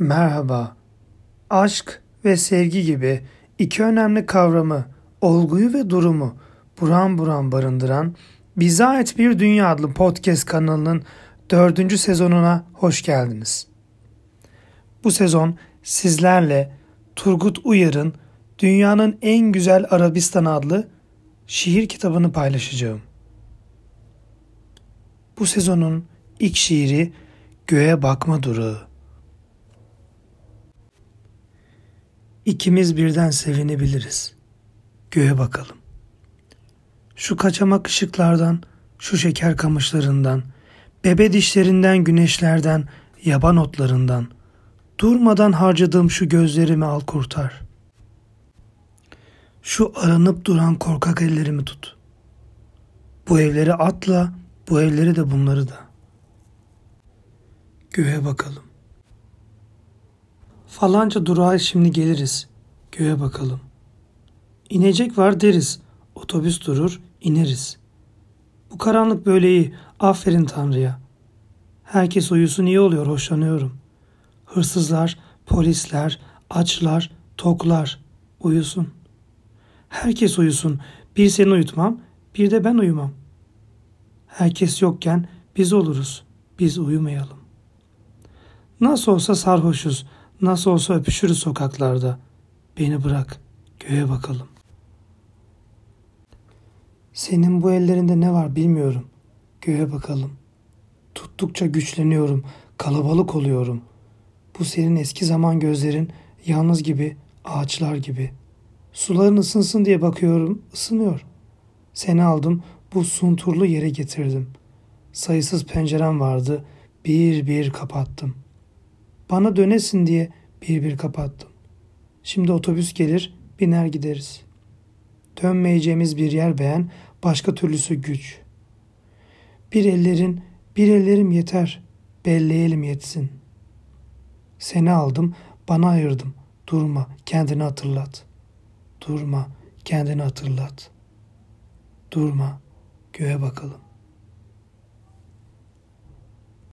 Merhaba. Aşk ve sevgi gibi iki önemli kavramı, olguyu ve durumu buram buram barındıran Bize Ait Bir Dünya adlı podcast kanalının dördüncü sezonuna hoş geldiniz. Bu sezon sizlerle Turgut Uyar'ın Dünyanın En Güzel Arabistan adlı şiir kitabını paylaşacağım. Bu sezonun ilk şiiri Göğe Bakma Durağı. İkimiz birden sevinebiliriz. Göğe bakalım. Şu kaçamak ışıklardan, şu şeker kamışlarından, bebe dişlerinden, güneşlerden, yaban otlarından, durmadan harcadığım şu gözlerimi al kurtar. Şu aranıp duran korkak ellerimi tut. Bu evleri atla, bu evleri de bunları da. Göğe bakalım. Falanca durağa şimdi geliriz. Göğe bakalım. İnecek var deriz. Otobüs durur, ineriz. Bu karanlık böyle iyi. Aferin Tanrı'ya. Herkes uyusun iyi oluyor, hoşlanıyorum. Hırsızlar, polisler, açlar, toklar uyusun. Herkes uyusun. Bir seni uyutmam, bir de ben uyumam. Herkes yokken biz oluruz. Biz uyumayalım. Nasıl olsa sarhoşuz. Nasıl olsa öpüşürüz sokaklarda. Beni bırak, göğe bakalım. Senin bu ellerinde ne var bilmiyorum. Göğe bakalım. Tuttukça güçleniyorum, kalabalık oluyorum. Bu senin eski zaman gözlerin yalnız gibi, ağaçlar gibi. Suların ısınsın diye bakıyorum, ısınıyor. Seni aldım, bu sunturlu yere getirdim. Sayısız pencerem vardı, bir bir kapattım. Bana dönesin diye bir bir kapattım. Şimdi otobüs gelir, biner gideriz. Dönmeyeceğimiz bir yer beğen, başka türlüsü güç. Bir ellerin, bir ellerim yeter, belleyelim yetsin. Seni aldım, bana ayırdım. Durma, kendini hatırlat. Durma, kendini hatırlat. Durma, göğe bakalım.